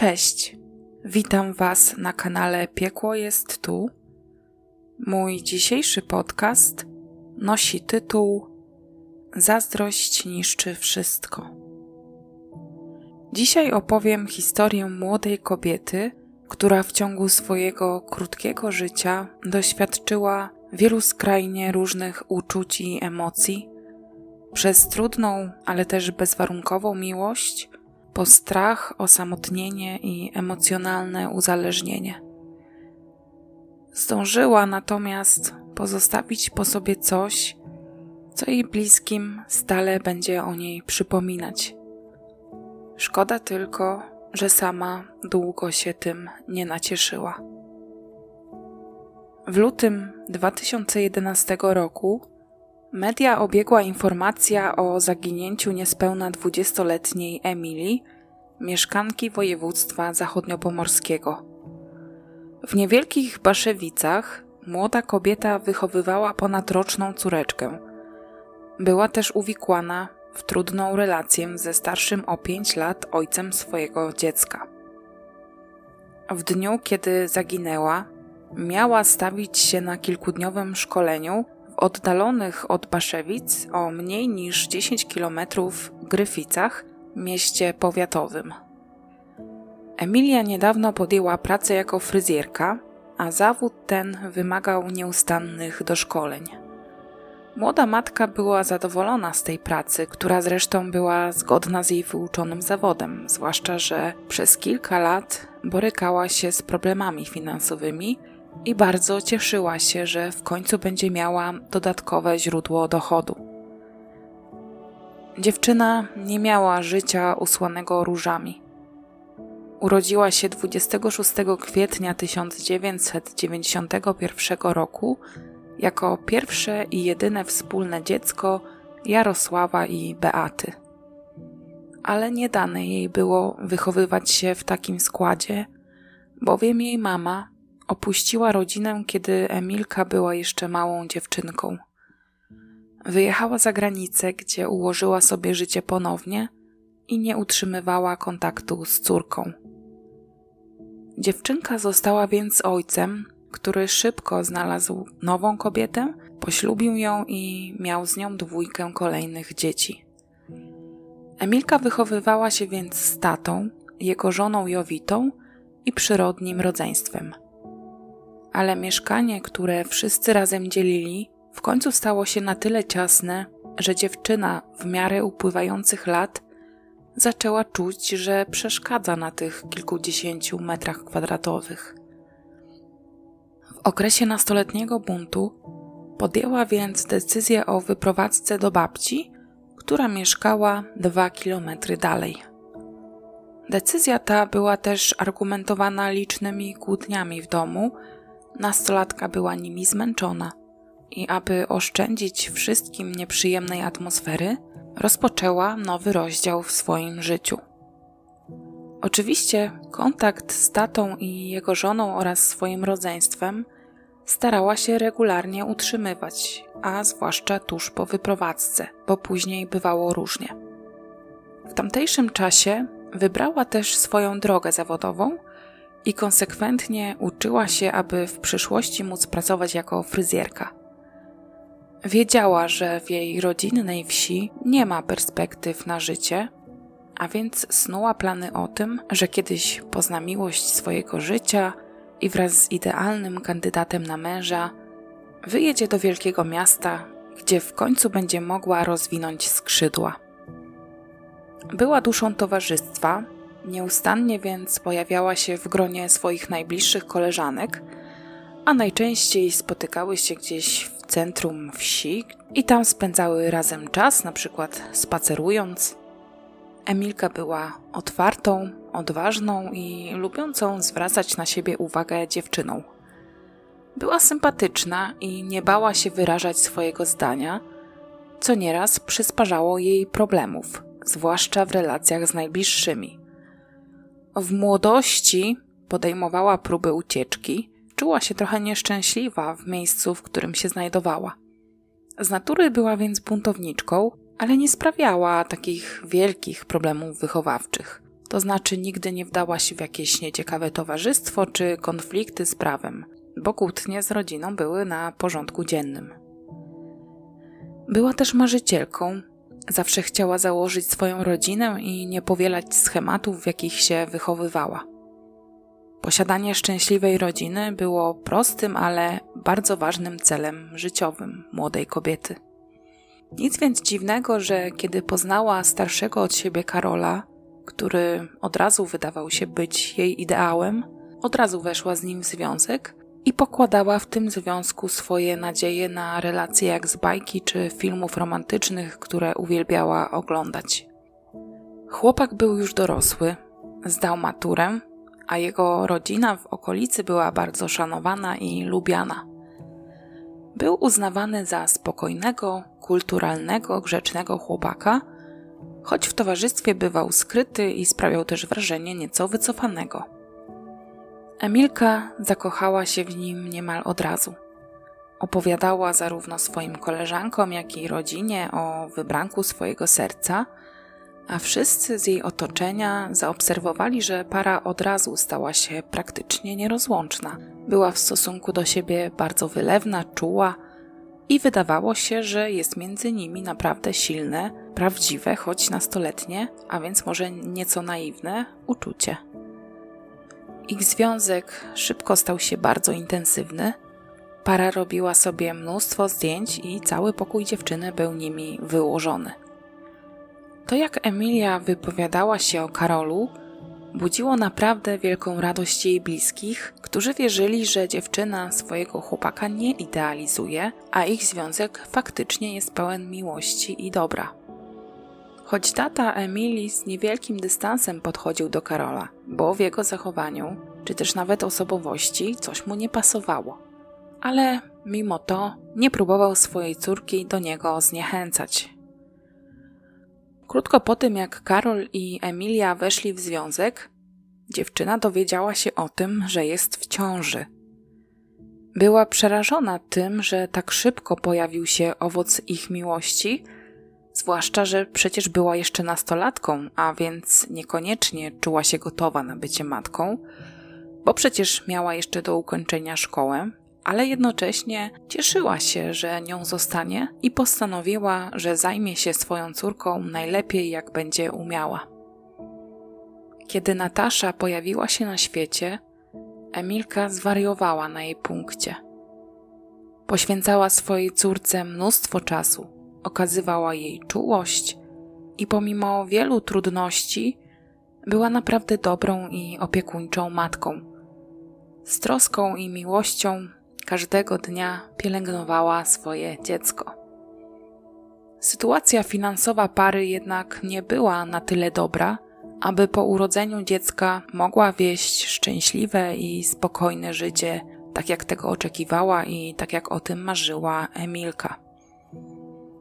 Cześć, witam Was na kanale Piekło jest tu. Mój dzisiejszy podcast nosi tytuł Zazdrość niszczy wszystko. Dzisiaj opowiem historię młodej kobiety, która w ciągu swojego krótkiego życia doświadczyła wielu skrajnie różnych uczuć i emocji, przez trudną, ale też bezwarunkową miłość, po strach, osamotnienie i emocjonalne uzależnienie. Zdążyła natomiast pozostawić po sobie coś, co jej bliskim stale będzie o niej przypominać. Szkoda tylko, że sama długo się tym nie nacieszyła. W lutym 2011 roku media obiegła informacja o zaginięciu niespełna 20-letniej Emilii, mieszkanki województwa zachodniopomorskiego. W niewielkich Baszewicach młoda kobieta wychowywała ponadroczną córeczkę. Była też uwikłana w trudną relację ze starszym o 5 lat ojcem swojego dziecka. W dniu, kiedy zaginęła, miała stawić się na kilkudniowym szkoleniu oddalonych od Baszewic o mniej niż 10 km Gryficach, mieście powiatowym. Emilia niedawno podjęła pracę jako fryzjerka, a zawód ten wymagał nieustannych doszkoleń. Młoda matka była zadowolona z tej pracy, która zresztą była zgodna z jej wyuczonym zawodem, zwłaszcza że przez kilka lat borykała się z problemami finansowymi i bardzo cieszyła się, że w końcu będzie miała dodatkowe źródło dochodu. Dziewczyna nie miała życia usłanego różami. Urodziła się 26 kwietnia 1991 roku jako pierwsze i jedyne wspólne dziecko Jarosława i Beaty. Ale nie dane jej było wychowywać się w takim składzie, bowiem jej mama opuściła rodzinę, kiedy Emilka była jeszcze małą dziewczynką. Wyjechała za granicę, gdzie ułożyła sobie życie ponownie i nie utrzymywała kontaktu z córką. Dziewczynka została więc ojcem, który szybko znalazł nową kobietę, poślubił ją i miał z nią dwójkę kolejnych dzieci. Emilka wychowywała się więc z tatą, jego żoną Jowitą i przyrodnim rodzeństwem. Ale mieszkanie, które wszyscy razem dzielili, w końcu stało się na tyle ciasne, że dziewczyna w miarę upływających lat zaczęła czuć, że przeszkadza na tych kilkudziesięciu metrach kwadratowych. W okresie nastoletniego buntu podjęła więc decyzję o wyprowadzce do babci, która mieszkała dwa kilometry dalej. Decyzja ta była też argumentowana licznymi kłótniami w domu. Nastolatka była nimi zmęczona i aby oszczędzić wszystkim nieprzyjemnej atmosfery, rozpoczęła nowy rozdział w swoim życiu. Oczywiście kontakt z tatą i jego żoną oraz swoim rodzeństwem starała się regularnie utrzymywać, a zwłaszcza tuż po wyprowadzce, bo później bywało różnie. W tamtejszym czasie wybrała też swoją drogę zawodową i konsekwentnie uczyła się, aby w przyszłości móc pracować jako fryzjerka. Wiedziała, że w jej rodzinnej wsi nie ma perspektyw na życie, a więc snuła plany o tym, że kiedyś pozna miłość swojego życia i wraz z idealnym kandydatem na męża wyjedzie do wielkiego miasta, gdzie w końcu będzie mogła rozwinąć skrzydła. Była duszą towarzystwa, nieustannie więc pojawiała się w gronie swoich najbliższych koleżanek, a najczęściej spotykały się gdzieś w centrum wsi i tam spędzały razem czas, na przykład spacerując. Emilka była otwartą, odważną i lubiącą zwracać na siebie uwagę dziewczyną. Była sympatyczna i nie bała się wyrażać swojego zdania, co nieraz przysparzało jej problemów, zwłaszcza w relacjach z najbliższymi. W młodości podejmowała próby ucieczki, czuła się trochę nieszczęśliwa w miejscu, w którym się znajdowała. Z natury była więc buntowniczką, ale nie sprawiała takich wielkich problemów wychowawczych. to znaczy nigdy nie wdała się w jakieś nieciekawe towarzystwo czy konflikty z prawem, bo kłótnie z rodziną były na porządku dziennym. Była też marzycielką, zawsze chciała założyć swoją rodzinę i nie powielać schematów, w jakich się wychowywała. Posiadanie szczęśliwej rodziny było prostym, ale bardzo ważnym celem życiowym młodej kobiety. Nic więc dziwnego, że kiedy poznała starszego od siebie Karola, który od razu wydawał się być jej ideałem, od razu weszła z nim w związek i pokładała w tym związku swoje nadzieje na relacje jak z bajki czy filmów romantycznych, które uwielbiała oglądać. Chłopak był już dorosły, zdał maturę, a jego rodzina w okolicy była bardzo szanowana i lubiana. Był uznawany za spokojnego, kulturalnego, grzecznego chłopaka, choć w towarzystwie bywał skryty i sprawiał też wrażenie nieco wycofanego. Emilka zakochała się w nim niemal od razu. Opowiadała zarówno swoim koleżankom, jak i rodzinie o wybranku swojego serca, a wszyscy z jej otoczenia zaobserwowali, że para od razu stała się praktycznie nierozłączna. Była w stosunku do siebie bardzo wylewna, czuła i wydawało się, że jest między nimi naprawdę silne, prawdziwe, choć nastoletnie, a więc może nieco naiwne uczucie. Ich związek szybko stał się bardzo intensywny. Para robiła sobie mnóstwo zdjęć i cały pokój dziewczyny był nimi wyłożony. To, jak Emilia wypowiadała się o Karolu, budziło naprawdę wielką radość jej bliskich, którzy wierzyli, że dziewczyna swojego chłopaka nie idealizuje, a ich związek faktycznie jest pełen miłości i dobra. Choć tata Emilii z niewielkim dystansem podchodził do Karola, bo w jego zachowaniu, czy też nawet osobowości, coś mu nie pasowało. Ale mimo to nie próbował swojej córki do niego zniechęcać. Krótko po tym, jak Karol i Emilia weszli w związek, dziewczyna dowiedziała się o tym, że jest w ciąży. Była przerażona tym, że tak szybko pojawił się owoc ich miłości, zwłaszcza, że przecież była jeszcze nastolatką, a więc niekoniecznie czuła się gotowa na bycie matką, bo przecież miała jeszcze do ukończenia szkołę, ale jednocześnie cieszyła się, że nią zostanie i postanowiła, że zajmie się swoją córką najlepiej, jak będzie umiała. Kiedy Natasza pojawiła się na świecie, Emilka zwariowała na jej punkcie. Poświęcała swojej córce mnóstwo czasu, okazywała jej czułość i pomimo wielu trudności była naprawdę dobrą i opiekuńczą matką. Z troską i miłością każdego dnia pielęgnowała swoje dziecko. Sytuacja finansowa pary jednak nie była na tyle dobra, aby po urodzeniu dziecka mogła wieść szczęśliwe i spokojne życie, tak jak tego oczekiwała i tak jak o tym marzyła Emilka.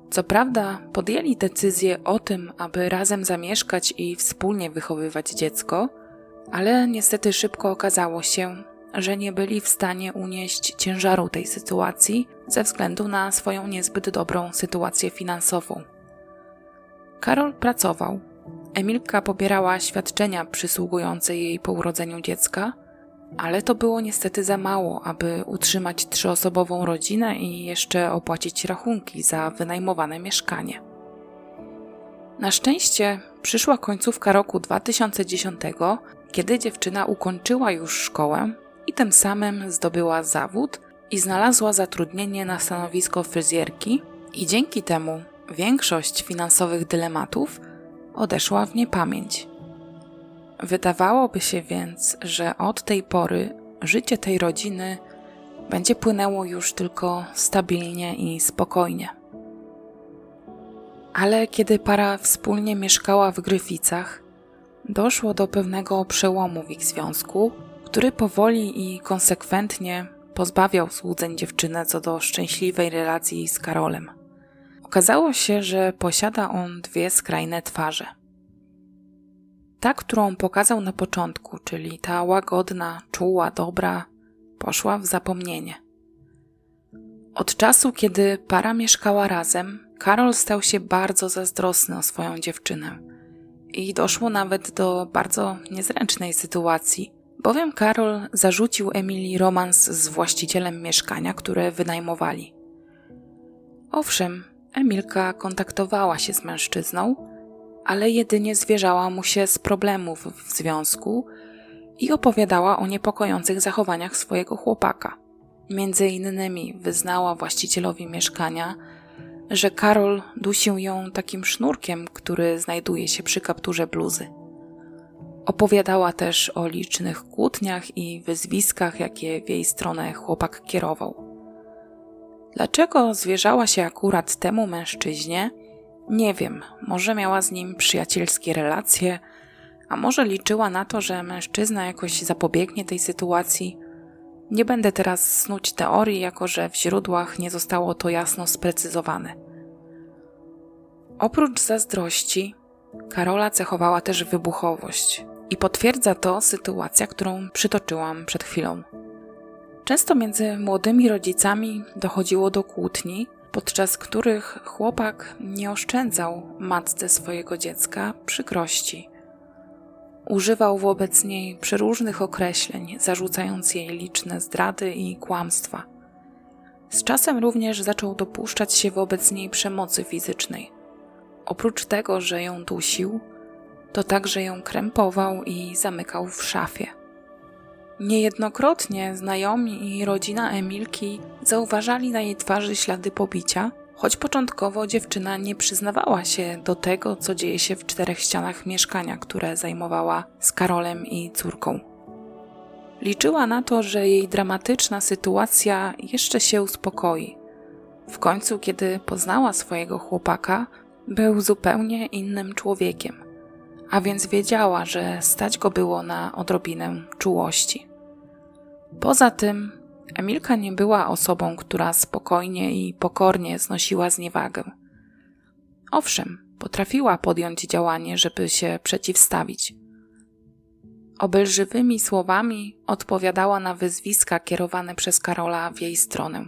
Co prawda, podjęli decyzję o tym, aby razem zamieszkać i wspólnie wychowywać dziecko, ale niestety szybko okazało się, że nie byli w stanie unieść ciężaru tej sytuacji ze względu na swoją niezbyt dobrą sytuację finansową. Karol pracował. Emilka pobierała świadczenia przysługujące jej po urodzeniu dziecka, ale to było niestety za mało, aby utrzymać trzyosobową rodzinę i jeszcze opłacić rachunki za wynajmowane mieszkanie. Na szczęście przyszła końcówka roku 2010, kiedy dziewczyna ukończyła już szkołę i tym samym zdobyła zawód i znalazła zatrudnienie na stanowisko fryzjerki, i dzięki temu większość finansowych dylematów odeszła w niepamięć. Wydawałoby się więc, że od tej pory życie tej rodziny będzie płynęło już tylko stabilnie i spokojnie. Ale kiedy para wspólnie mieszkała w Gryficach, doszło do pewnego przełomu w ich związku, który powoli i konsekwentnie pozbawiał złudzeń dziewczynę co do szczęśliwej relacji z Karolem. Okazało się, że posiada on dwie skrajne twarze. Ta, którą pokazał na początku, czyli ta łagodna, czuła, dobra, poszła w zapomnienie. Od czasu, kiedy para mieszkała razem, Karol stał się bardzo zazdrosny o swoją dziewczynę i doszło nawet do bardzo niezręcznej sytuacji, bowiem Karol zarzucił Emilii romans z właścicielem mieszkania, które wynajmowali. Owszem, Emilka kontaktowała się z mężczyzną, ale jedynie zwierzała mu się z problemów w związku i opowiadała o niepokojących zachowaniach swojego chłopaka. Między innymi wyznała właścicielowi mieszkania, że Karol dusił ją takim sznurkiem, który znajduje się przy kapturze bluzy. Opowiadała też o licznych kłótniach i wyzwiskach, jakie w jej stronę chłopak kierował. Dlaczego zwierzała się akurat temu mężczyźnie? Nie wiem, może miała z nim przyjacielskie relacje, a może liczyła na to, że mężczyzna jakoś zapobiegnie tej sytuacji. Nie będę teraz snuć teorii, jako że w źródłach nie zostało to jasno sprecyzowane. Oprócz zazdrości, Karola cechowała też wybuchowość i potwierdza to sytuacja, którą przytoczyłam przed chwilą. Często między młodymi rodzicami dochodziło do kłótni, podczas których chłopak nie oszczędzał matce swojego dziecka przykrości. Używał wobec niej przeróżnych określeń, zarzucając jej liczne zdrady i kłamstwa. Z czasem również zaczął dopuszczać się wobec niej przemocy fizycznej. Oprócz tego, że ją dusił, to także ją krępował i zamykał w szafie. Niejednokrotnie znajomi i rodzina Emilki zauważali na jej twarzy ślady pobicia, choć początkowo dziewczyna nie przyznawała się do tego, co dzieje się w czterech ścianach mieszkania, które zajmowała z Karolem i córką. Liczyła na to, że jej dramatyczna sytuacja jeszcze się uspokoi. W końcu, kiedy poznała swojego chłopaka, był zupełnie innym człowiekiem, a więc wiedziała, że stać go było na odrobinę czułości. Poza tym, Emilka nie była osobą, która spokojnie i pokornie znosiła zniewagę. Owszem, potrafiła podjąć działanie, żeby się przeciwstawić. Obelżywymi słowami odpowiadała na wyzwiska kierowane przez Karola w jej stronę.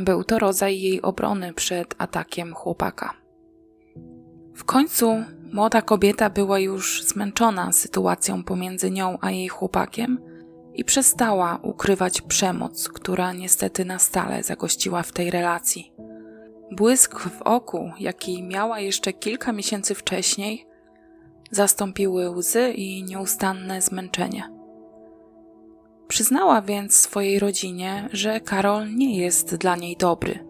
Był to rodzaj jej obrony przed atakiem chłopaka. W końcu młoda kobieta była już zmęczona sytuacją pomiędzy nią a jej chłopakiem i przestała ukrywać przemoc, która niestety na stale zagościła w tej relacji. Błysk w oku, jaki miała jeszcze kilka miesięcy wcześniej, zastąpiły łzy i nieustanne zmęczenie. Przyznała więc swojej rodzinie, że Karol nie jest dla niej dobry.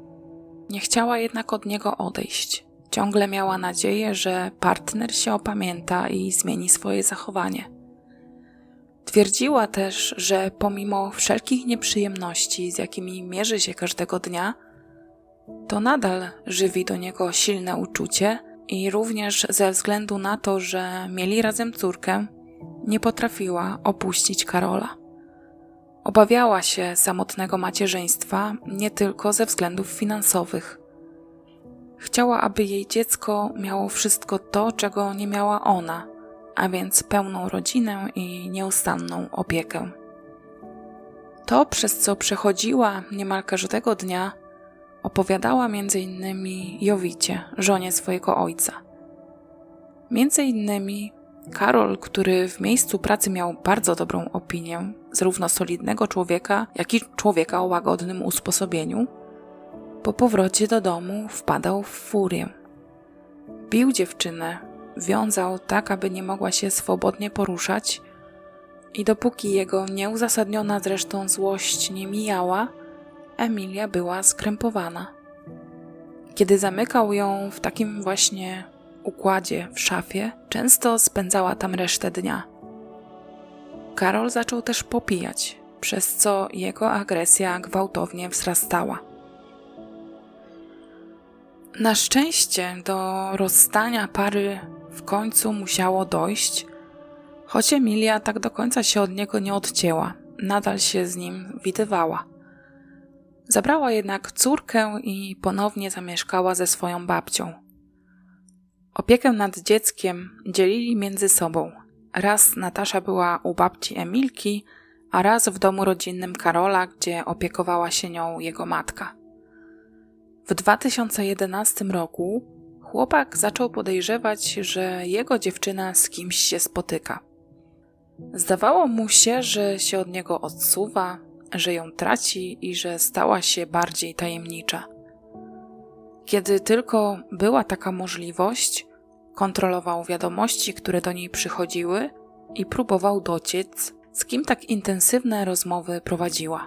Nie chciała jednak od niego odejść. Ciągle miała nadzieję, że partner się opamięta i zmieni swoje zachowanie. Twierdziła też, że pomimo wszelkich nieprzyjemności, z jakimi mierzy się każdego dnia, to nadal żywi do niego silne uczucie i również ze względu na to, że mieli razem córkę, nie potrafiła opuścić Karola. Obawiała się samotnego macierzyństwa nie tylko ze względów finansowych. Chciała, aby jej dziecko miało wszystko to, czego nie miała ona – a więc pełną rodzinę i nieustanną opiekę. To, przez co przechodziła niemal każdego dnia, opowiadała innymi Jowicie, żonie swojego ojca. Między innymi Karol, który w miejscu pracy miał bardzo dobrą opinię, zarówno solidnego człowieka, jak i człowieka o łagodnym usposobieniu, po powrocie do domu wpadał w furię. Bił dziewczynę, wiązał tak, aby nie mogła się swobodnie poruszać, i dopóki jego nieuzasadniona zresztą złość nie mijała, Emilia była skrępowana. Kiedy zamykał ją w takim właśnie układzie w szafie, często spędzała tam resztę dnia. Karol zaczął też popijać, przez co jego agresja gwałtownie wzrastała. Na szczęście do rozstania pary w końcu musiało dojść, choć Emilia tak do końca się od niego nie odcięła, nadal się z nim widywała. Zabrała jednak córkę i ponownie zamieszkała ze swoją babcią. Opiekę nad dzieckiem dzielili między sobą. Raz Natasza była u babci Emilki, a raz w domu rodzinnym Karola, gdzie opiekowała się nią jego matka. W 2011 roku chłopak zaczął podejrzewać, że jego dziewczyna z kimś się spotyka. Zdawało mu się, że się od niego odsuwa, że ją traci i że stała się bardziej tajemnicza. Kiedy tylko była taka możliwość, kontrolował wiadomości, które do niej przychodziły i próbował dociec, z kim tak intensywne rozmowy prowadziła.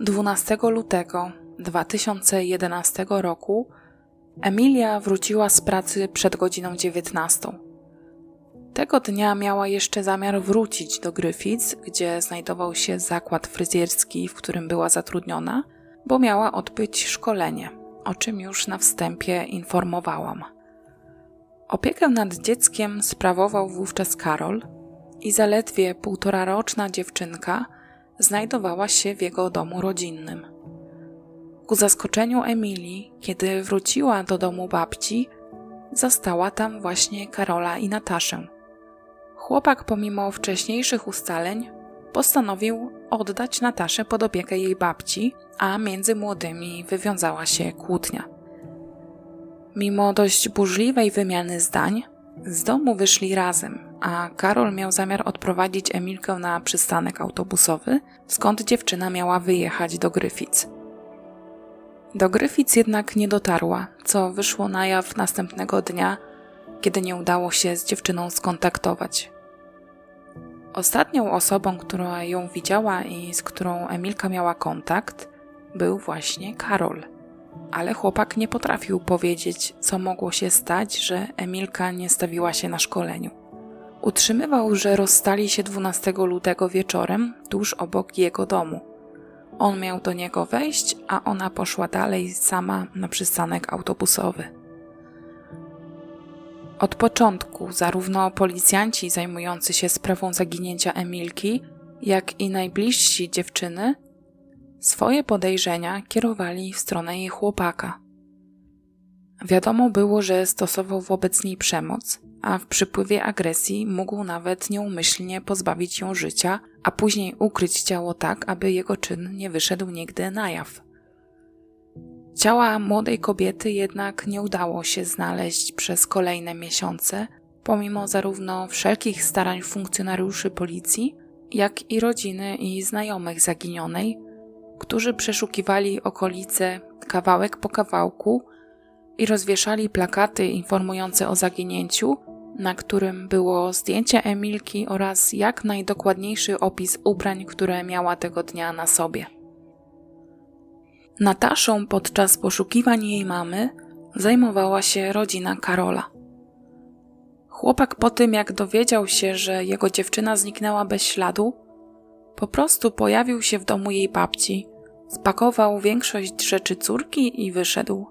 12 lutego 2011 roku Emilia wróciła z pracy przed godziną 19. Tego dnia miała jeszcze zamiar wrócić do Gryfic, gdzie znajdował się zakład fryzjerski, w którym była zatrudniona, bo miała odbyć szkolenie, o czym już na wstępie informowałam. Opiekę nad dzieckiem sprawował wówczas Karol i zaledwie półtora roczna dziewczynka znajdowała się w jego domu rodzinnym. Ku zaskoczeniu Emilii, kiedy wróciła do domu babci, zastała tam właśnie Karola i Nataszę. Chłopak, pomimo wcześniejszych ustaleń, postanowił oddać Nataszę pod opiekę jej babci, a między młodymi wywiązała się kłótnia. Mimo dość burzliwej wymiany zdań, z domu wyszli razem, a Karol miał zamiar odprowadzić Emilkę na przystanek autobusowy, skąd dziewczyna miała wyjechać do Gryfic. Do Gryfic jednak nie dotarła, co wyszło na jaw następnego dnia, kiedy nie udało się z dziewczyną skontaktować. Ostatnią osobą, która ją widziała i z którą Emilka miała kontakt, był właśnie Karol. Ale chłopak nie potrafił powiedzieć, co mogło się stać, że Emilka nie stawiła się na szkoleniu. Utrzymywał, że rozstali się 12 lutego wieczorem tuż obok jego domu. On miał do niego wejść, a ona poszła dalej sama na przystanek autobusowy. Od początku zarówno policjanci zajmujący się sprawą zaginięcia Emilki, jak i najbliżsi dziewczyny swoje podejrzenia kierowali w stronę jej chłopaka. Wiadomo było, że stosował wobec niej przemoc, a w przypływie agresji mógł nawet nieumyślnie pozbawić ją życia, a później ukryć ciało tak, aby jego czyn nie wyszedł nigdy na jaw. Ciała młodej kobiety jednak nie udało się znaleźć przez kolejne miesiące, pomimo zarówno wszelkich starań funkcjonariuszy policji, jak i rodziny i znajomych zaginionej, którzy przeszukiwali okolice kawałek po kawałku i rozwieszali plakaty informujące o zaginięciu, na którym było zdjęcie Emilki oraz jak najdokładniejszy opis ubrań, które miała tego dnia na sobie. Nataszą podczas poszukiwań jej mamy zajmowała się rodzina Karola. Chłopak po tym, jak dowiedział się, że jego dziewczyna zniknęła bez śladu, po prostu pojawił się w domu jej babci, spakował większość rzeczy córki i wyszedł.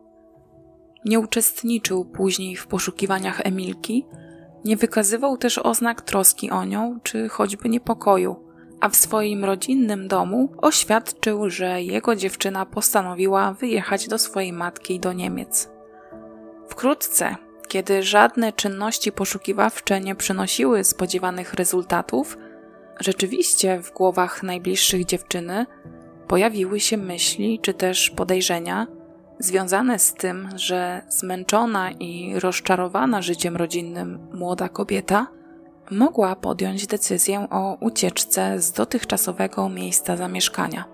Nie uczestniczył później w poszukiwaniach Emilki, nie wykazywał też oznak troski o nią czy choćby niepokoju, a w swoim rodzinnym domu oświadczył, że jego dziewczyna postanowiła wyjechać do swojej matki do Niemiec. Wkrótce, kiedy żadne czynności poszukiwawcze nie przynosiły spodziewanych rezultatów, rzeczywiście w głowach najbliższych dziewczyny pojawiły się myśli czy też podejrzenia, związane z tym, że zmęczona i rozczarowana życiem rodzinnym młoda kobieta mogła podjąć decyzję o ucieczce z dotychczasowego miejsca zamieszkania.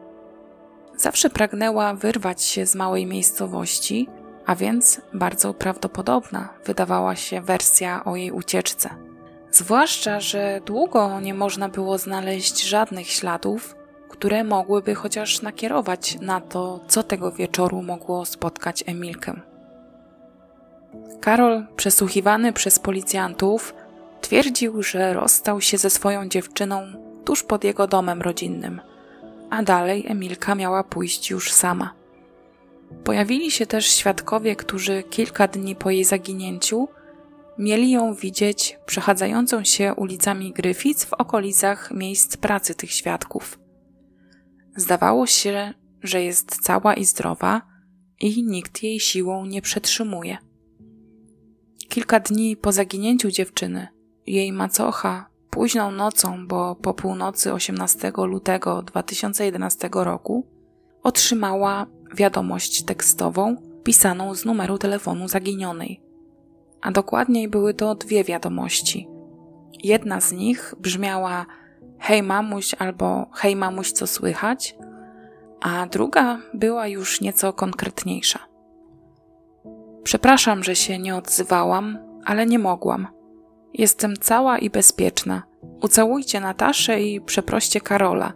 Zawsze pragnęła wyrwać się z małej miejscowości, a więc bardzo prawdopodobna wydawała się wersja o jej ucieczce. Zwłaszcza, że długo nie można było znaleźć żadnych śladów, które mogłyby chociaż nakierować na to, co tego wieczoru mogło spotkać Emilkę. Karol, przesłuchiwany przez policjantów, twierdził, że rozstał się ze swoją dziewczyną tuż pod jego domem rodzinnym, a dalej Emilka miała pójść już sama. Pojawili się też świadkowie, którzy kilka dni po jej zaginięciu mieli ją widzieć przechadzającą się ulicami Gryfic w okolicach miejsc pracy tych świadków. Zdawało się, że jest cała i zdrowa i nikt jej siłą nie przetrzymuje. Kilka dni po zaginięciu dziewczyny, jej macocha późną nocą, bo po północy 18 lutego 2011 roku, otrzymała wiadomość tekstową, pisaną z numeru telefonu zaginionej. A dokładniej były to dwie wiadomości. Jedna z nich brzmiała Hej mamuś albo Hej mamuś, co słychać? A druga była już nieco konkretniejsza. Przepraszam, że się nie odzywałam, ale nie mogłam. Jestem cała i bezpieczna. Ucałujcie Nataszę i przeproście Karola.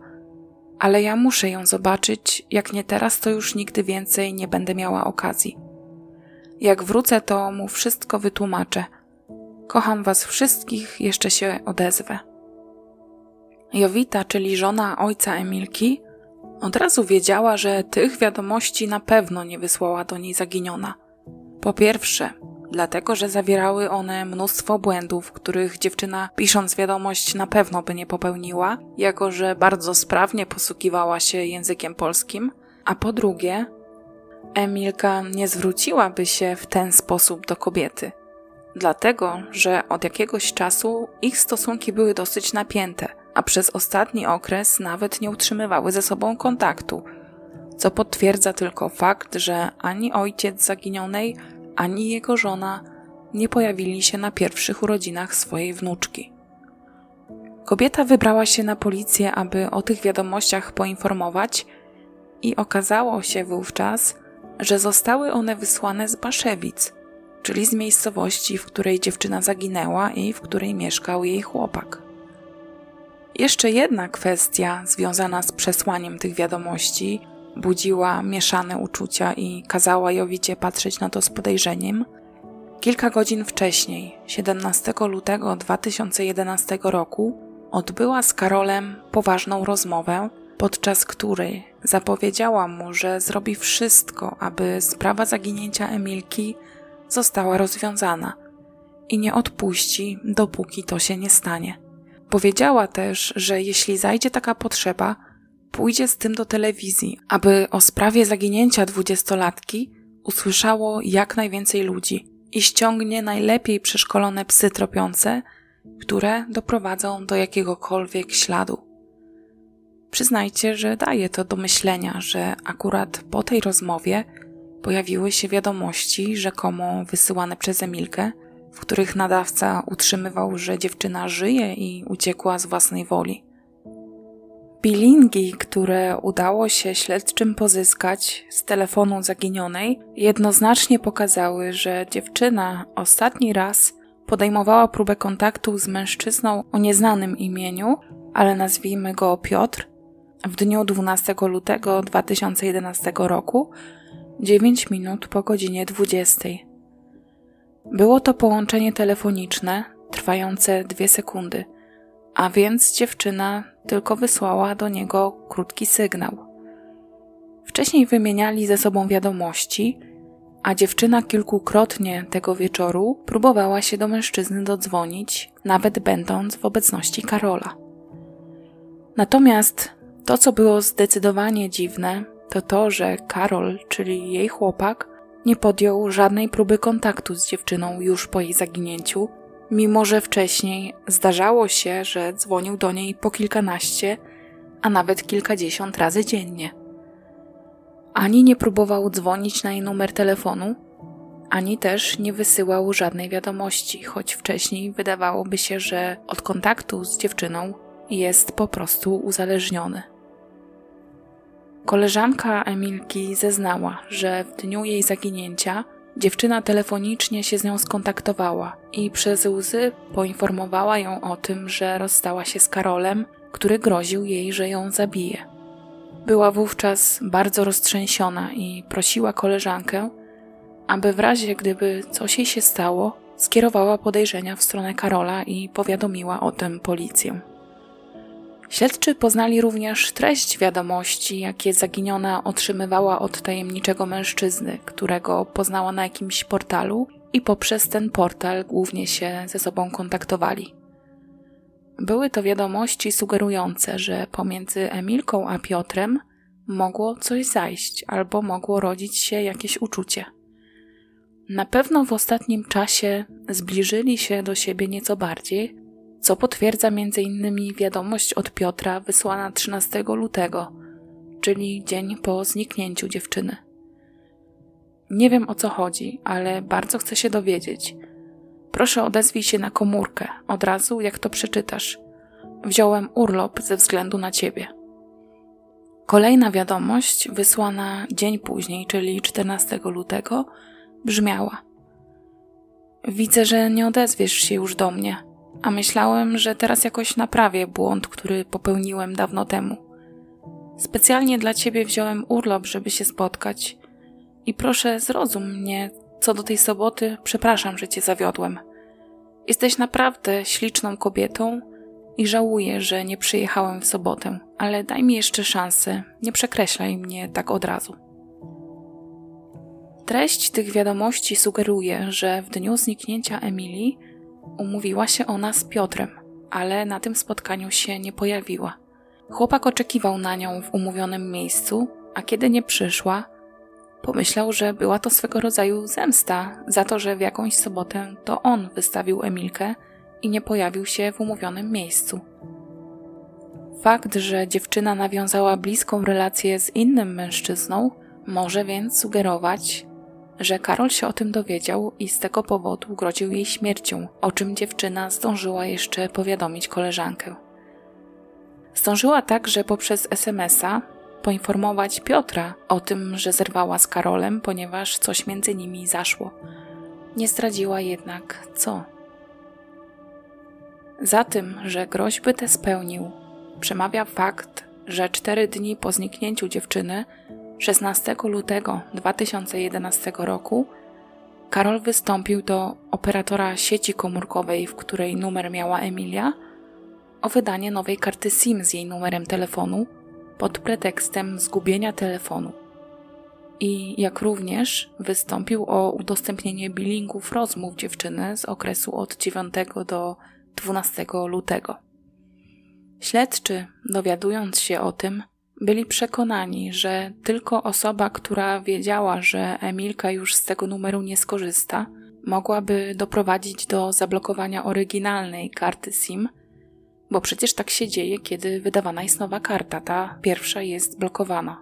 Ale ja muszę ją zobaczyć, jak nie teraz, to już nigdy więcej nie będę miała okazji. Jak wrócę, to mu wszystko wytłumaczę. Kocham was wszystkich, jeszcze się odezwę. Jowita, czyli żona ojca Emilki, od razu wiedziała, że tych wiadomości na pewno nie wysłała do niej zaginiona. Po pierwsze, dlatego że zawierały one mnóstwo błędów, których dziewczyna pisząc wiadomość na pewno by nie popełniła, jako że bardzo sprawnie posługiwała się językiem polskim, a po drugie, Emilka nie zwróciłaby się w ten sposób do kobiety, dlatego że od jakiegoś czasu ich stosunki były dosyć napięte, a przez ostatni okres nawet nie utrzymywały ze sobą kontaktu, co potwierdza tylko fakt, że ani ojciec zaginionej, ani jego żona nie pojawili się na pierwszych urodzinach swojej wnuczki. Kobieta wybrała się na policję, aby o tych wiadomościach poinformować, i okazało się wówczas, że zostały one wysłane z Baszewic, czyli z miejscowości, w której dziewczyna zaginęła i w której mieszkał jej chłopak. Jeszcze jedna kwestia związana z przesłaniem tych wiadomości budziła mieszane uczucia i kazała Jowicie patrzeć na to z podejrzeniem. Kilka godzin wcześniej, 17 lutego 2011 roku, odbyła z Karolem poważną rozmowę, podczas której zapowiedziała mu, że zrobi wszystko, aby sprawa zaginięcia Emilki została rozwiązana i nie odpuści, dopóki to się nie stanie. Powiedziała też, że jeśli zajdzie taka potrzeba, pójdzie z tym do telewizji, aby o sprawie zaginięcia dwudziestolatki usłyszało jak najwięcej ludzi i ściągnie najlepiej przeszkolone psy tropiące, które doprowadzą do jakiegokolwiek śladu. Przyznajcie, że daje to do myślenia, że akurat po tej rozmowie pojawiły się wiadomości rzekomo wysyłane przez Emilkę, w których nadawca utrzymywał, że dziewczyna żyje i uciekła z własnej woli. Bilingi, które udało się śledczym pozyskać z telefonu zaginionej, jednoznacznie pokazały, że dziewczyna ostatni raz podejmowała próbę kontaktu z mężczyzną o nieznanym imieniu, ale nazwijmy go Piotr, w dniu 12 lutego 2011 roku, 9 minut po godzinie 20. Było to połączenie telefoniczne trwające dwie sekundy, a więc dziewczyna tylko wysłała do niego krótki sygnał. Wcześniej wymieniali ze sobą wiadomości, a dziewczyna kilkukrotnie tego wieczoru próbowała się do mężczyzny dodzwonić, nawet będąc w obecności Karola. Natomiast to, co było zdecydowanie dziwne, to to, że Karol, czyli jej chłopak, nie podjął żadnej próby kontaktu z dziewczyną już po jej zaginięciu, mimo że wcześniej zdarzało się, że dzwonił do niej po kilkanaście, a nawet kilkadziesiąt razy dziennie. Ani nie próbował dzwonić na jej numer telefonu, ani też nie wysyłał żadnej wiadomości, choć wcześniej wydawałoby się, że od kontaktu z dziewczyną jest po prostu uzależniony. Koleżanka Emilki zeznała, że w dniu jej zaginięcia dziewczyna telefonicznie się z nią skontaktowała i przez łzy poinformowała ją o tym, że rozstała się z Karolem, który groził jej, że ją zabije. Była wówczas bardzo roztrzęsiona i prosiła koleżankę, aby w razie gdyby coś jej się stało, skierowała podejrzenia w stronę Karola i powiadomiła o tym policję. Śledczy poznali również treść wiadomości, jakie zaginiona otrzymywała od tajemniczego mężczyzny, którego poznała na jakimś portalu i poprzez ten portal głównie się ze sobą kontaktowali. Były to wiadomości sugerujące, że pomiędzy Emilką a Piotrem mogło coś zajść albo mogło rodzić się jakieś uczucie. Na pewno w ostatnim czasie zbliżyli się do siebie nieco bardziej, co potwierdza m.in. wiadomość od Piotra wysłana 13 lutego, czyli dzień po zniknięciu dziewczyny. Nie wiem o co chodzi, ale bardzo chcę się dowiedzieć. Proszę odezwij się na komórkę, od razu jak to przeczytasz. Wziąłem urlop ze względu na ciebie. Kolejna wiadomość, wysłana dzień później, czyli 14 lutego, brzmiała: Widzę, że nie odezwiesz się już do mnie, a myślałem, że teraz jakoś naprawię błąd, który popełniłem dawno temu. Specjalnie dla ciebie wziąłem urlop, żeby się spotkać. I proszę, zrozum mnie. Co do tej soboty, przepraszam, że cię zawiodłem. Jesteś naprawdę śliczną kobietą i żałuję, że nie przyjechałem w sobotę, ale daj mi jeszcze szansę. Nie przekreślaj mnie tak od razu. Treść tych wiadomości sugeruje, że w dniu zniknięcia Emilii umówiła się ona z Piotrem, ale na tym spotkaniu się nie pojawiła. Chłopak oczekiwał na nią w umówionym miejscu, a kiedy nie przyszła, pomyślał, że była to swego rodzaju zemsta za to, że w jakąś sobotę to on wystawił Emilkę i nie pojawił się w umówionym miejscu. Fakt, że dziewczyna nawiązała bliską relację z innym mężczyzną, może więc sugerować, że Karol się o tym dowiedział i z tego powodu groził jej śmiercią, o czym dziewczyna zdążyła jeszcze powiadomić koleżankę. Zdążyła także poprzez SMS-a poinformować Piotra o tym, że zerwała z Karolem, ponieważ coś między nimi zaszło. Nie zdradziła jednak co. Za tym, że groźby te spełnił, przemawia fakt, że cztery dni po zniknięciu dziewczyny 16 lutego 2011 roku Karol wystąpił do operatora sieci komórkowej, w której numer miała Emilia, o wydanie nowej karty SIM z jej numerem telefonu pod pretekstem zgubienia telefonu. I jak również wystąpił o udostępnienie billingów rozmów dziewczyny z okresu od 9 do 12 lutego. Śledczy, dowiadując się o tym, byli przekonani, że tylko osoba, która wiedziała, że Emilka już z tego numeru nie skorzysta, mogłaby doprowadzić do zablokowania oryginalnej karty SIM, bo przecież tak się dzieje, kiedy wydawana jest nowa karta, ta pierwsza jest blokowana.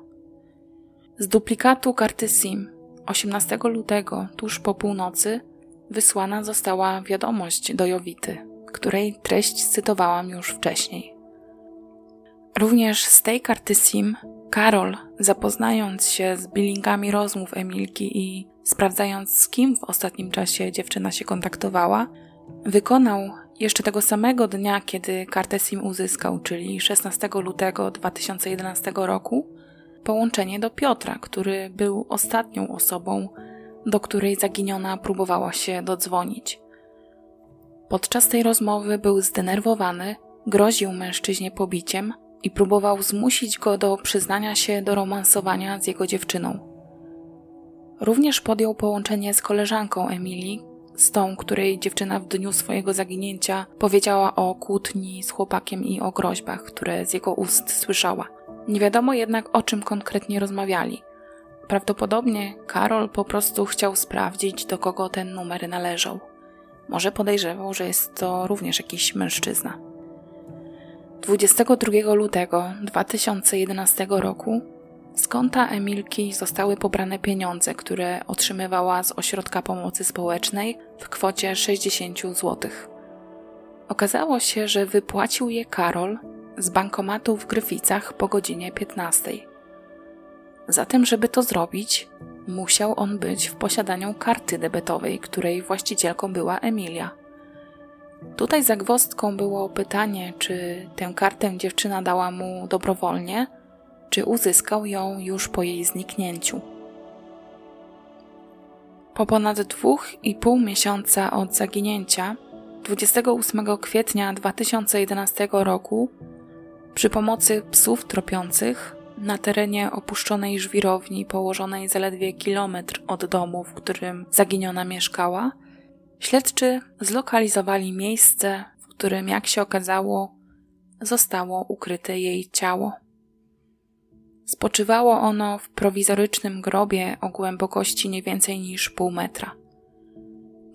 Z duplikatu karty SIM 18 lutego, tuż po północy, wysłana została wiadomość do Jowity, której treść cytowałam już wcześniej. Również z tej karty SIM Karol, zapoznając się z billingami rozmów Emilki i sprawdzając z kim w ostatnim czasie dziewczyna się kontaktowała, wykonał jeszcze tego samego dnia, kiedy kartę SIM uzyskał, czyli 16 lutego 2011 roku, połączenie do Piotra, który był ostatnią osobą, do której zaginiona próbowała się dodzwonić. Podczas tej rozmowy był zdenerwowany, groził mężczyźnie pobiciem, i próbował zmusić go do przyznania się do romansowania z jego dziewczyną. Również podjął połączenie z koleżanką Emilii, z tą, której dziewczyna w dniu swojego zaginięcia powiedziała o kłótni z chłopakiem i o groźbach, które z jego ust słyszała. Nie wiadomo jednak o czym konkretnie rozmawiali. Prawdopodobnie Karol po prostu chciał sprawdzić, do kogo ten numer należał. Może podejrzewał, że jest to również jakiś mężczyzna. 22 lutego 2011 roku z konta Emilki zostały pobrane pieniądze, które otrzymywała z Ośrodka Pomocy Społecznej w kwocie 60 zł. Okazało się, że wypłacił je Karol z bankomatu w Gryficach po godzinie 15. Zatem, żeby to zrobić, musiał on być w posiadaniu karty debetowej, której właścicielką była Emilia. Tutaj zagwozdką było pytanie, czy tę kartę dziewczyna dała mu dobrowolnie, czy uzyskał ją już po jej zniknięciu. Po ponad dwóch i pół miesiąca od zaginięcia, 28 kwietnia 2011 roku, przy pomocy psów tropiących na terenie opuszczonej żwirowni położonej zaledwie kilometr od domu, w którym zaginiona mieszkała, Śledczy zlokalizowali miejsce, w którym, jak się okazało, zostało ukryte jej ciało. Spoczywało ono w prowizorycznym grobie o głębokości nie więcej niż pół metra.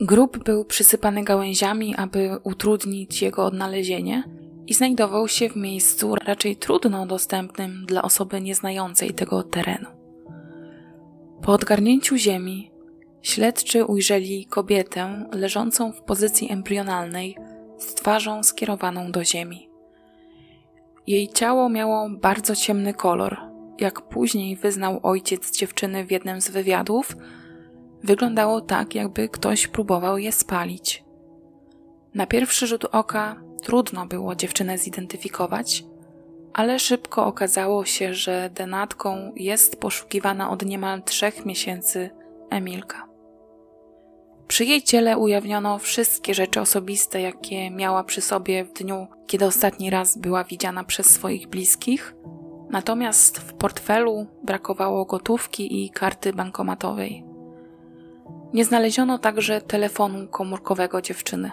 Grób był przysypany gałęziami, aby utrudnić jego odnalezienie i znajdował się w miejscu raczej trudno dostępnym dla osoby nieznającej tego terenu. Po odgarnięciu ziemi, śledczy ujrzeli kobietę leżącą w pozycji embrionalnej z twarzą skierowaną do ziemi. Jej ciało miało bardzo ciemny kolor. Jak później wyznał ojciec dziewczyny w jednym z wywiadów, wyglądało tak, jakby ktoś próbował je spalić. Na pierwszy rzut oka trudno było dziewczynę zidentyfikować, ale szybko okazało się, że denatką jest poszukiwana od niemal trzech miesięcy Emilka. Przy jej ciele ujawniono wszystkie rzeczy osobiste, jakie miała przy sobie w dniu, kiedy ostatni raz była widziana przez swoich bliskich, natomiast w portfelu brakowało gotówki i karty bankomatowej. Nie znaleziono także telefonu komórkowego dziewczyny.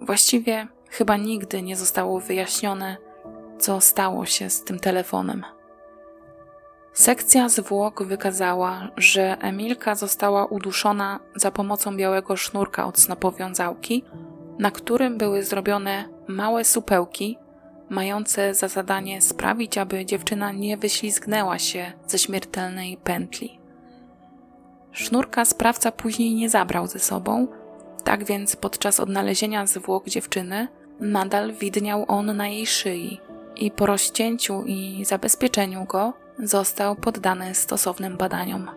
Właściwie chyba nigdy nie zostało wyjaśnione, co stało się z tym telefonem. Sekcja zwłok wykazała, że Emilka została uduszona za pomocą białego sznurka od snopowiązałki, na którym były zrobione małe supełki, mające za zadanie sprawić, aby dziewczyna nie wyślizgnęła się ze śmiertelnej pętli. Sznurka sprawca później nie zabrał ze sobą, tak więc podczas odnalezienia zwłok dziewczyny nadal widniał on na jej szyi i po rozcięciu i zabezpieczeniu go został poddany stosownym badaniom.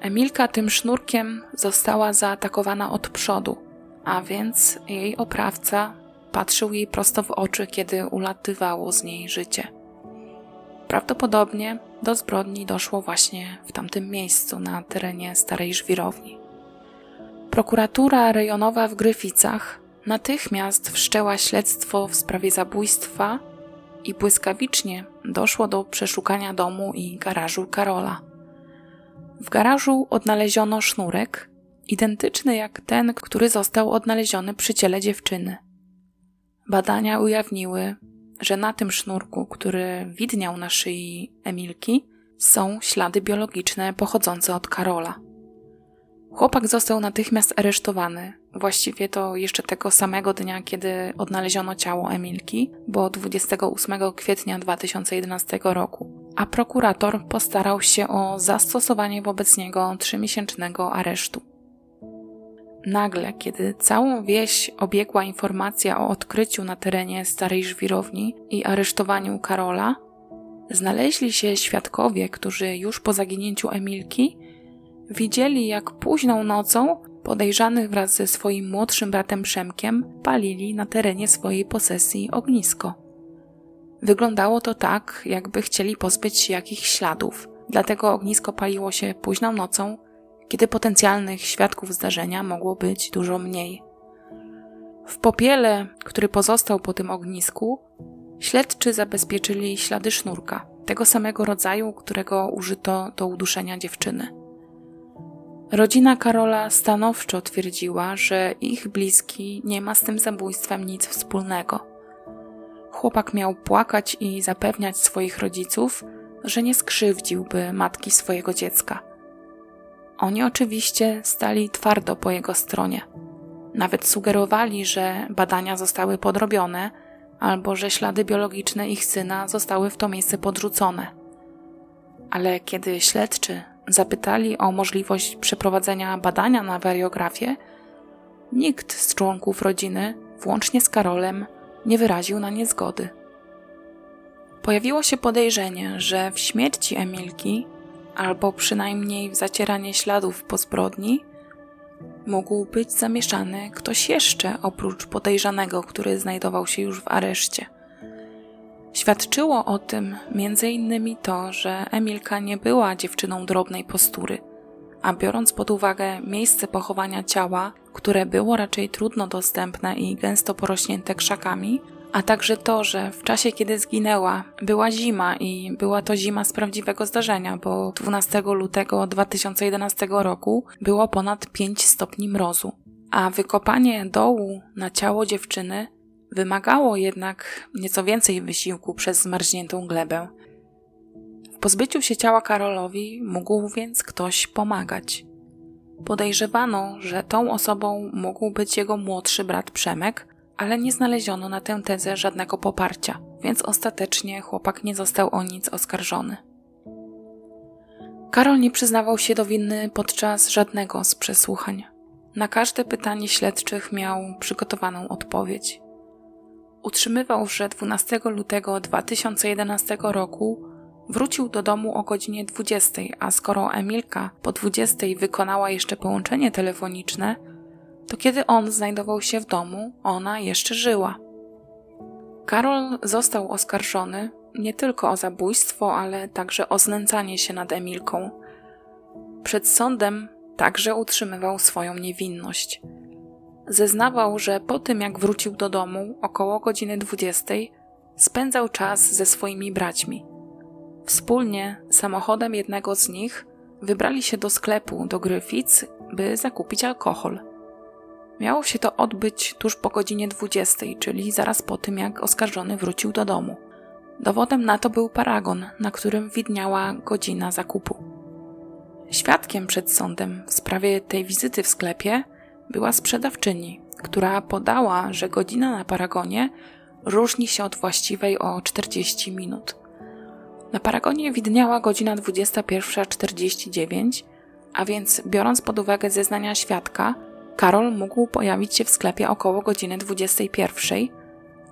Emilka tym sznurkiem została zaatakowana od przodu, a więc jej oprawca patrzył jej prosto w oczy, kiedy ulatywało z niej życie. Prawdopodobnie do zbrodni doszło właśnie w tamtym miejscu na terenie starej żwirowni. Prokuratura rejonowa w Gryficach natychmiast wszczęła śledztwo w sprawie zabójstwa i błyskawicznie doszło do przeszukania domu i garażu Karola. W garażu odnaleziono sznurek, identyczny jak ten, który został odnaleziony przy ciele dziewczyny. Badania ujawniły, że na tym sznurku, który widniał na szyi Emilki, są ślady biologiczne pochodzące od Karola. Chłopak został natychmiast aresztowany, właściwie to jeszcze tego samego dnia, kiedy odnaleziono ciało Emilki, bo 28 kwietnia 2011 roku, a prokurator postarał się o zastosowanie wobec niego trzymiesięcznego aresztu. Nagle, kiedy całą wieś obiegła informacja o odkryciu na terenie starej żwirowni i aresztowaniu Karola, znaleźli się świadkowie, którzy już po zaginięciu Emilki widzieli, jak późną nocą podejrzany wraz ze swoim młodszym bratem Przemkiem palili na terenie swojej posesji ognisko. Wyglądało to tak, jakby chcieli pozbyć się jakichś śladów, dlatego ognisko paliło się późną nocą, kiedy potencjalnych świadków zdarzenia mogło być dużo mniej. W popiele, który pozostał po tym ognisku, śledczy zabezpieczyli ślady sznurka, tego samego rodzaju, którego użyto do uduszenia dziewczyny. Rodzina Karola stanowczo twierdziła, że ich bliski nie ma z tym zabójstwem nic wspólnego. Chłopak miał płakać i zapewniać swoich rodziców, że nie skrzywdziłby matki swojego dziecka. Oni oczywiście stali twardo po jego stronie. Nawet sugerowali, że badania zostały podrobione albo że ślady biologiczne ich syna zostały w to miejsce podrzucone. Ale kiedy śledczy zapytali o możliwość przeprowadzenia badania na wariografię, nikt z członków rodziny, włącznie z Karolem, nie wyraził na nie zgody. Pojawiło się podejrzenie, że w śmierci Emilki, albo przynajmniej w zacieranie śladów po zbrodni, mógł być zamieszany ktoś jeszcze oprócz podejrzanego, który znajdował się już w areszcie. Świadczyło o tym m.in. to, że Emilka nie była dziewczyną drobnej postury, a biorąc pod uwagę miejsce pochowania ciała, które było raczej trudno dostępne i gęsto porośnięte krzakami, a także to, że w czasie, kiedy zginęła, była zima i była to zima z prawdziwego zdarzenia, bo 12 lutego 2011 roku było ponad 5 stopni mrozu. A wykopanie dołu na ciało dziewczyny Wymagało jednak nieco więcej wysiłku przez zmarzniętą glebę. W pozbyciu się ciała Karolowi mógł więc ktoś pomagać. Podejrzewano, że tą osobą mógł być jego młodszy brat Przemek, ale nie znaleziono na tę tezę żadnego poparcia, więc ostatecznie chłopak nie został o nic oskarżony. Karol nie przyznawał się do winy podczas żadnego z przesłuchań. Na każde pytanie śledczych miał przygotowaną odpowiedź. Utrzymywał, że 12 lutego 2011 roku wrócił do domu o godzinie 20, a skoro Emilka po 20 wykonała jeszcze połączenie telefoniczne, to kiedy on znajdował się w domu, ona jeszcze żyła. Karol został oskarżony nie tylko o zabójstwo, ale także o znęcanie się nad Emilką. Przed sądem także utrzymywał swoją niewinność. Zeznawał, że po tym jak wrócił do domu około godziny 20, spędzał czas ze swoimi braćmi. Wspólnie, samochodem jednego z nich, wybrali się do sklepu do Gryfic, by zakupić alkohol. Miało się to odbyć tuż po godzinie 20, czyli zaraz po tym, jak oskarżony wrócił do domu. Dowodem na to był paragon, na którym widniała godzina zakupu. Świadkiem przed sądem w sprawie tej wizyty w sklepie była sprzedawczyni, która podała, że godzina na paragonie różni się od właściwej o 40 minut. Na paragonie widniała godzina 21.49, a więc biorąc pod uwagę zeznania świadka, Karol mógł pojawić się w sklepie około godziny 21,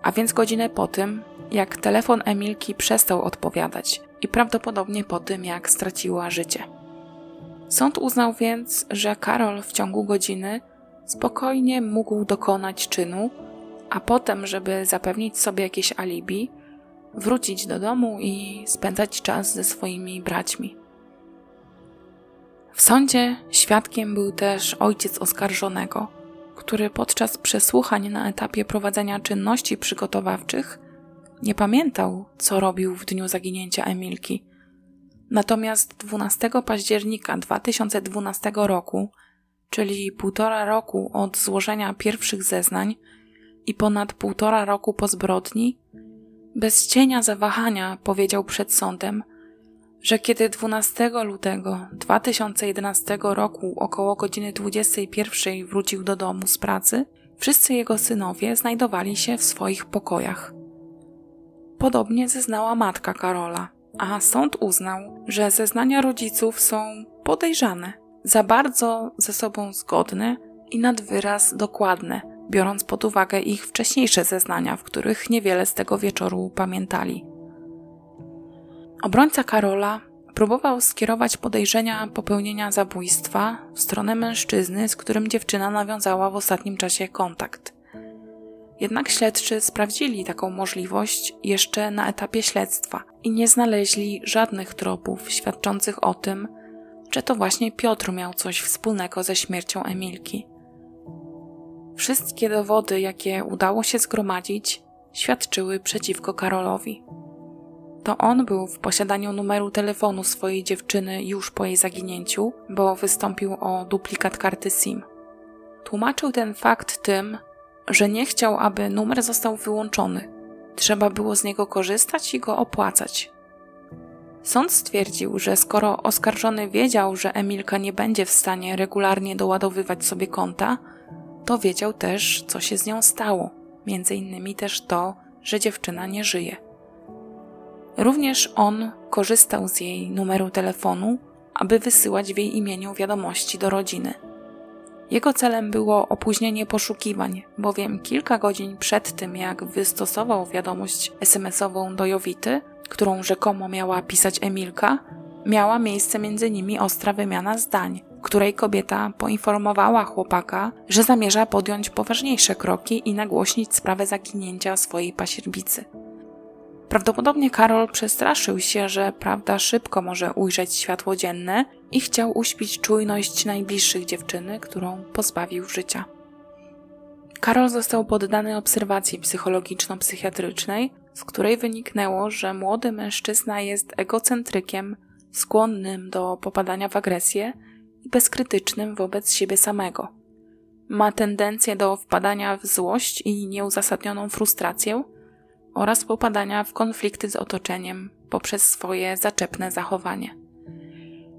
a więc godzinę po tym, jak telefon Emilki przestał odpowiadać i prawdopodobnie po tym, jak straciła życie. Sąd uznał więc, że Karol w ciągu godziny spokojnie mógł dokonać czynu, a potem, żeby zapewnić sobie jakieś alibi, wrócić do domu i spędzać czas ze swoimi braćmi. W sądzie świadkiem był też ojciec oskarżonego, który podczas przesłuchań na etapie prowadzenia czynności przygotowawczych nie pamiętał, co robił w dniu zaginięcia Emilki. Natomiast 12 października 2012 roku, czyli półtora roku od złożenia pierwszych zeznań i ponad półtora roku po zbrodni, bez cienia zawahania powiedział przed sądem, że kiedy 12 lutego 2011 roku około godziny 21 wrócił do domu z pracy, wszyscy jego synowie znajdowali się w swoich pokojach. Podobnie zeznała matka Karola, a sąd uznał, że zeznania rodziców są podejrzane, za bardzo ze sobą zgodne i nad wyraz dokładne, biorąc pod uwagę ich wcześniejsze zeznania, w których niewiele z tego wieczoru pamiętali. Obrońca Karola próbował skierować podejrzenia popełnienia zabójstwa w stronę mężczyzny, z którym dziewczyna nawiązała w ostatnim czasie kontakt. Jednak śledczy sprawdzili taką możliwość jeszcze na etapie śledztwa i nie znaleźli żadnych tropów świadczących o tym, że to właśnie Piotr miał coś wspólnego ze śmiercią Emilki. Wszystkie dowody, jakie udało się zgromadzić, świadczyły przeciwko Karolowi. To on był w posiadaniu numeru telefonu swojej dziewczyny już po jej zaginięciu, bo wystąpił o duplikat karty SIM. Tłumaczył ten fakt tym, że nie chciał, aby numer został wyłączony. Trzeba było z niego korzystać i go opłacać. Sąd stwierdził, że skoro oskarżony wiedział, że Emilka nie będzie w stanie regularnie doładowywać sobie konta, to wiedział też, co się z nią stało, między innymi też to, że dziewczyna nie żyje. Również on korzystał z jej numeru telefonu, aby wysyłać w jej imieniu wiadomości do rodziny. Jego celem było opóźnienie poszukiwań, bowiem kilka godzin przed tym, jak wystosował wiadomość SMS-ową do Jowity, którą rzekomo miała pisać Emilka, miała miejsce między nimi ostra wymiana zdań, której kobieta poinformowała chłopaka, że zamierza podjąć poważniejsze kroki i nagłośnić sprawę zaginięcia swojej pasierbicy. Prawdopodobnie Karol przestraszył się, że prawda szybko może ujrzeć światło dzienne i chciał uśpić czujność najbliższych dziewczyny, którą pozbawił życia. Karol został poddany obserwacji psychologiczno-psychiatrycznej, z której wyniknęło, że młody mężczyzna jest egocentrykiem, skłonnym do popadania w agresję i bezkrytycznym wobec siebie samego. Ma tendencję do wpadania w złość i nieuzasadnioną frustrację, oraz popadania w konflikty z otoczeniem poprzez swoje zaczepne zachowanie.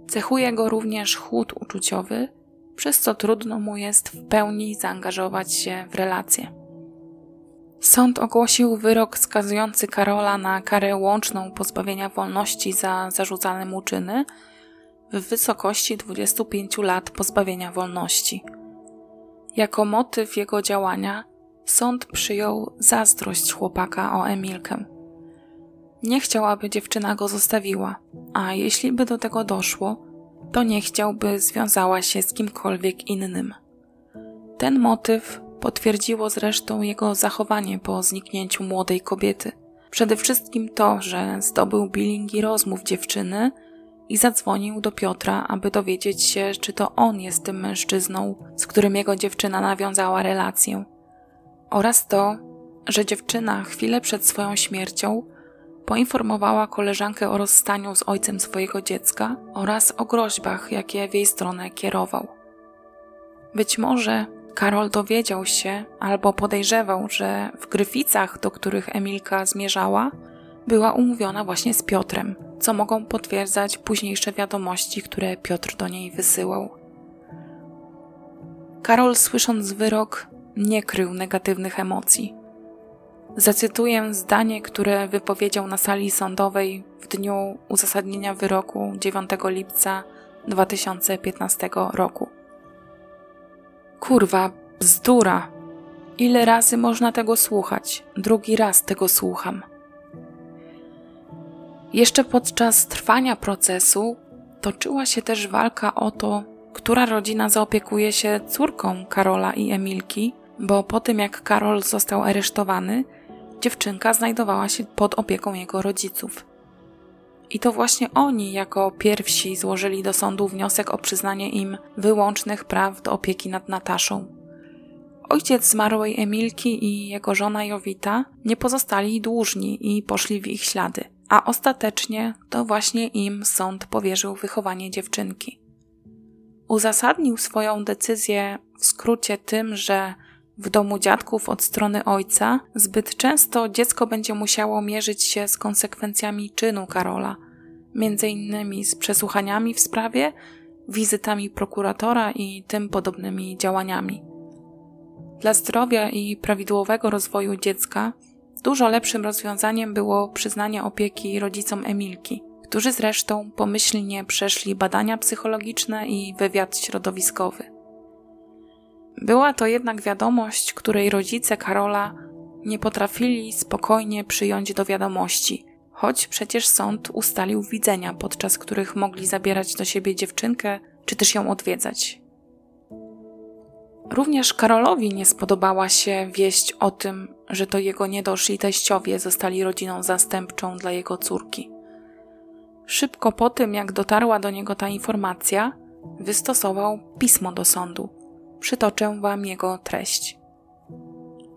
Cechuje go również chłód uczuciowy, przez co trudno mu jest w pełni zaangażować się w relacje. Sąd ogłosił wyrok skazujący Karola na karę łączną pozbawienia wolności za zarzucane mu czyny, w wysokości 25 lat pozbawienia wolności. Jako motyw jego działania sąd przyjął zazdrość chłopaka o Emilkę. Nie chciał, aby dziewczyna go zostawiła, a jeśli by do tego doszło, to nie chciałby związała się z kimkolwiek innym. Ten motyw potwierdziło zresztą jego zachowanie po zniknięciu młodej kobiety. Przede wszystkim to, że zdobył bilingi rozmów dziewczyny i zadzwonił do Piotra, aby dowiedzieć się, czy to on jest tym mężczyzną, z którym jego dziewczyna nawiązała relację. Oraz to, że dziewczyna chwilę przed swoją śmiercią poinformowała koleżankę o rozstaniu z ojcem swojego dziecka oraz o groźbach, jakie w jej stronę kierował. Być może Karol dowiedział się albo podejrzewał, że w Gryficach, do których Emilka zmierzała, była umówiona właśnie z Piotrem, co mogą potwierdzać późniejsze wiadomości, które Piotr do niej wysyłał. Karol, słysząc wyrok, nie krył negatywnych emocji. Zacytuję zdanie, które wypowiedział na sali sądowej w dniu uzasadnienia wyroku 9 lipca 2015 roku. Kurwa, bzdura! Ile razy można tego słuchać? Drugi raz tego słucham. Jeszcze podczas trwania procesu toczyła się też walka o to, która rodzina zaopiekuje się córką Karola i Emilki, bo po tym jak Karol został aresztowany, dziewczynka znajdowała się pod opieką jego rodziców. I to właśnie oni jako pierwsi złożyli do sądu wniosek o przyznanie im wyłącznych praw do opieki nad Nataszą. Ojciec zmarłej Emilki i jego żona Jowita nie pozostali dłużni i poszli w ich ślady, a ostatecznie to właśnie im sąd powierzył wychowanie dziewczynki. Uzasadnił swoją decyzję w skrócie tym, że w domu dziadków od strony ojca zbyt często dziecko będzie musiało mierzyć się z konsekwencjami czynu Karola, między innymi z przesłuchaniami w sprawie, wizytami prokuratora i tym podobnymi działaniami. Dla zdrowia i prawidłowego rozwoju dziecka dużo lepszym rozwiązaniem było przyznanie opieki rodzicom Emilki, którzy zresztą pomyślnie przeszli badania psychologiczne i wywiad środowiskowy. Była to jednak wiadomość, której rodzice Karola nie potrafili spokojnie przyjąć do wiadomości, choć przecież sąd ustalił widzenia, podczas których mogli zabierać do siebie dziewczynkę czy też ją odwiedzać. Również Karolowi nie spodobała się wieść o tym, że to jego niedoszli teściowie zostali rodziną zastępczą dla jego córki. Szybko po tym, jak dotarła do niego ta informacja, wystosował pismo do sądu przytoczę Wam jego treść.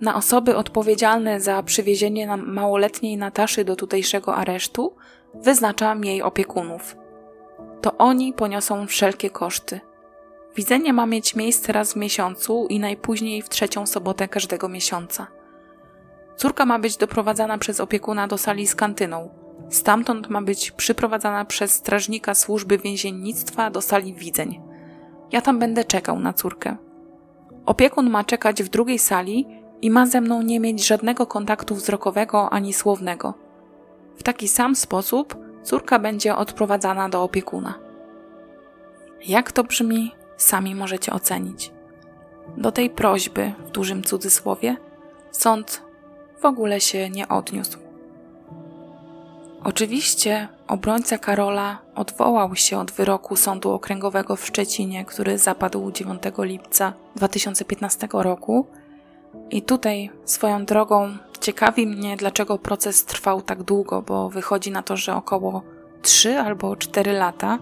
Na osoby odpowiedzialne za przywiezienie małoletniej Nataszy do tutejszego aresztu wyznaczam jej opiekunów. To oni poniosą wszelkie koszty. Widzenie ma mieć miejsce raz w miesiącu i najpóźniej w trzecią sobotę każdego miesiąca. Córka ma być doprowadzana przez opiekuna do sali z kantyną. Stamtąd ma być przyprowadzana przez strażnika służby więziennictwa do sali widzeń. Ja tam będę czekał na córkę. Opiekun ma czekać w drugiej sali i ma ze mną nie mieć żadnego kontaktu wzrokowego ani słownego. W taki sam sposób córka będzie odprowadzana do opiekuna. Jak to brzmi, sami możecie ocenić. Do tej prośby, w dużym cudzysłowie, sąd w ogóle się nie odniósł. Oczywiście obrońca Karola odwołał się od wyroku Sądu Okręgowego w Szczecinie, który zapadł 9 lipca 2015 roku. I tutaj swoją drogą ciekawi mnie, dlaczego proces trwał tak długo, bo wychodzi na to, że około 3 albo 4 lata.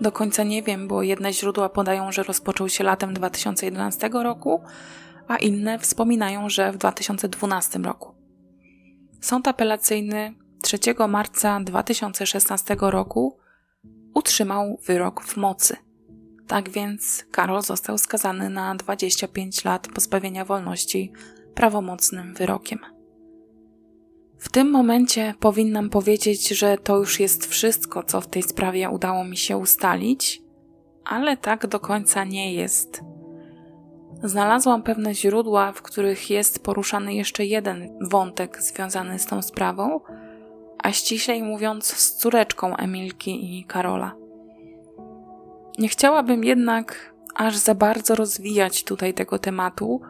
Do końca nie wiem, bo jedne źródła podają, że rozpoczął się latem 2011 roku, a inne wspominają, że w 2012 roku. Sąd apelacyjny 3 marca 2016 roku utrzymał wyrok w mocy. Tak więc Karol został skazany na 25 lat pozbawienia wolności prawomocnym wyrokiem. W tym momencie powinnam powiedzieć, że to już jest wszystko, co w tej sprawie udało mi się ustalić, ale tak do końca nie jest. Znalazłam pewne źródła, w których jest poruszany jeszcze jeden wątek związany z tą sprawą, a ściślej mówiąc z córeczką Emilki i Karola. Nie chciałabym jednak aż za bardzo rozwijać tutaj tego tematu,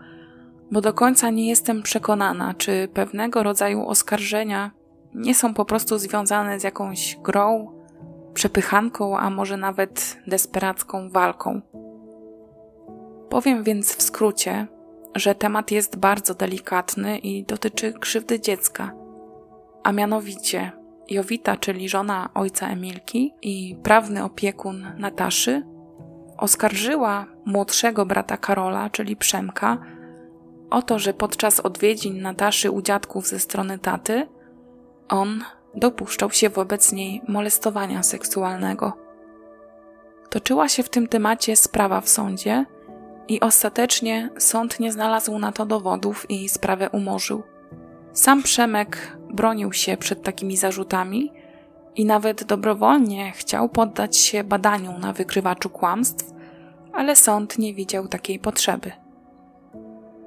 bo do końca nie jestem przekonana, czy pewnego rodzaju oskarżenia nie są po prostu związane z jakąś grą, przepychanką, a może nawet desperacką walką. Powiem więc w skrócie, że temat jest bardzo delikatny i dotyczy krzywdy dziecka, a mianowicie Jowita, czyli żona ojca Emilki i prawny opiekun Nataszy, oskarżyła młodszego brata Karola, czyli Przemka, o to, że podczas odwiedzin Nataszy u dziadków ze strony taty on dopuszczał się wobec niej molestowania seksualnego. Toczyła się w tym temacie sprawa w sądzie i ostatecznie sąd nie znalazł na to dowodów i sprawę umorzył. Sam Przemek bronił się przed takimi zarzutami i nawet dobrowolnie chciał poddać się badaniu na wykrywaczu kłamstw, ale sąd nie widział takiej potrzeby.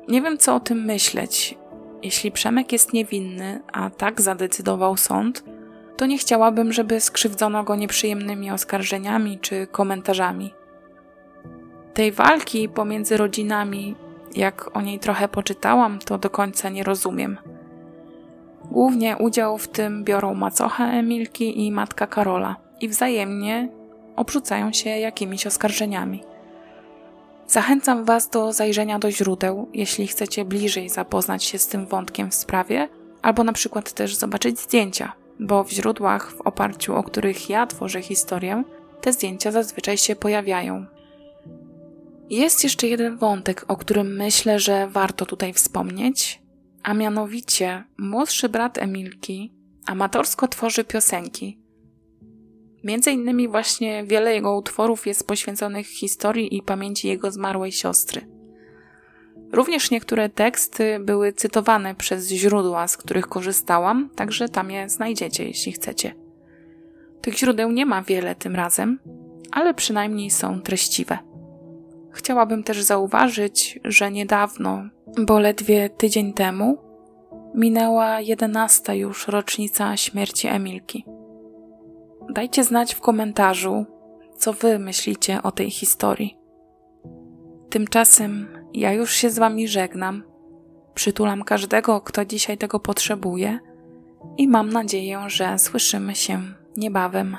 Nie wiem, co o tym myśleć. Jeśli Przemek jest niewinny, a tak zadecydował sąd, to nie chciałabym, żeby skrzywdzono go nieprzyjemnymi oskarżeniami czy komentarzami. Tej walki pomiędzy rodzinami, jak o niej trochę poczytałam, to do końca nie rozumiem. Głównie udział w tym biorą macocha Emilki i matka Karola i wzajemnie obrzucają się jakimiś oskarżeniami. Zachęcam Was do zajrzenia do źródeł, jeśli chcecie bliżej zapoznać się z tym wątkiem w sprawie, albo na przykład też zobaczyć zdjęcia, bo w źródłach, w oparciu o których ja tworzę historię, te zdjęcia zazwyczaj się pojawiają. Jest jeszcze jeden wątek, o którym myślę, że warto tutaj wspomnieć, a mianowicie młodszy brat Emilki amatorsko tworzy piosenki. Między innymi właśnie wiele jego utworów jest poświęconych historii i pamięci jego zmarłej siostry. Również niektóre teksty były cytowane przez źródła, z których korzystałam, także tam je znajdziecie, jeśli chcecie. Tych źródeł nie ma wiele tym razem, ale przynajmniej są treściwe. Chciałabym też zauważyć, że niedawno, bo ledwie tydzień temu, minęła jedenasta już rocznica śmierci Emilki. Dajcie znać w komentarzu, co wy myślicie o tej historii. Tymczasem ja już się z wami żegnam. Przytulam każdego, kto dzisiaj tego potrzebuje i mam nadzieję, że słyszymy się niebawem.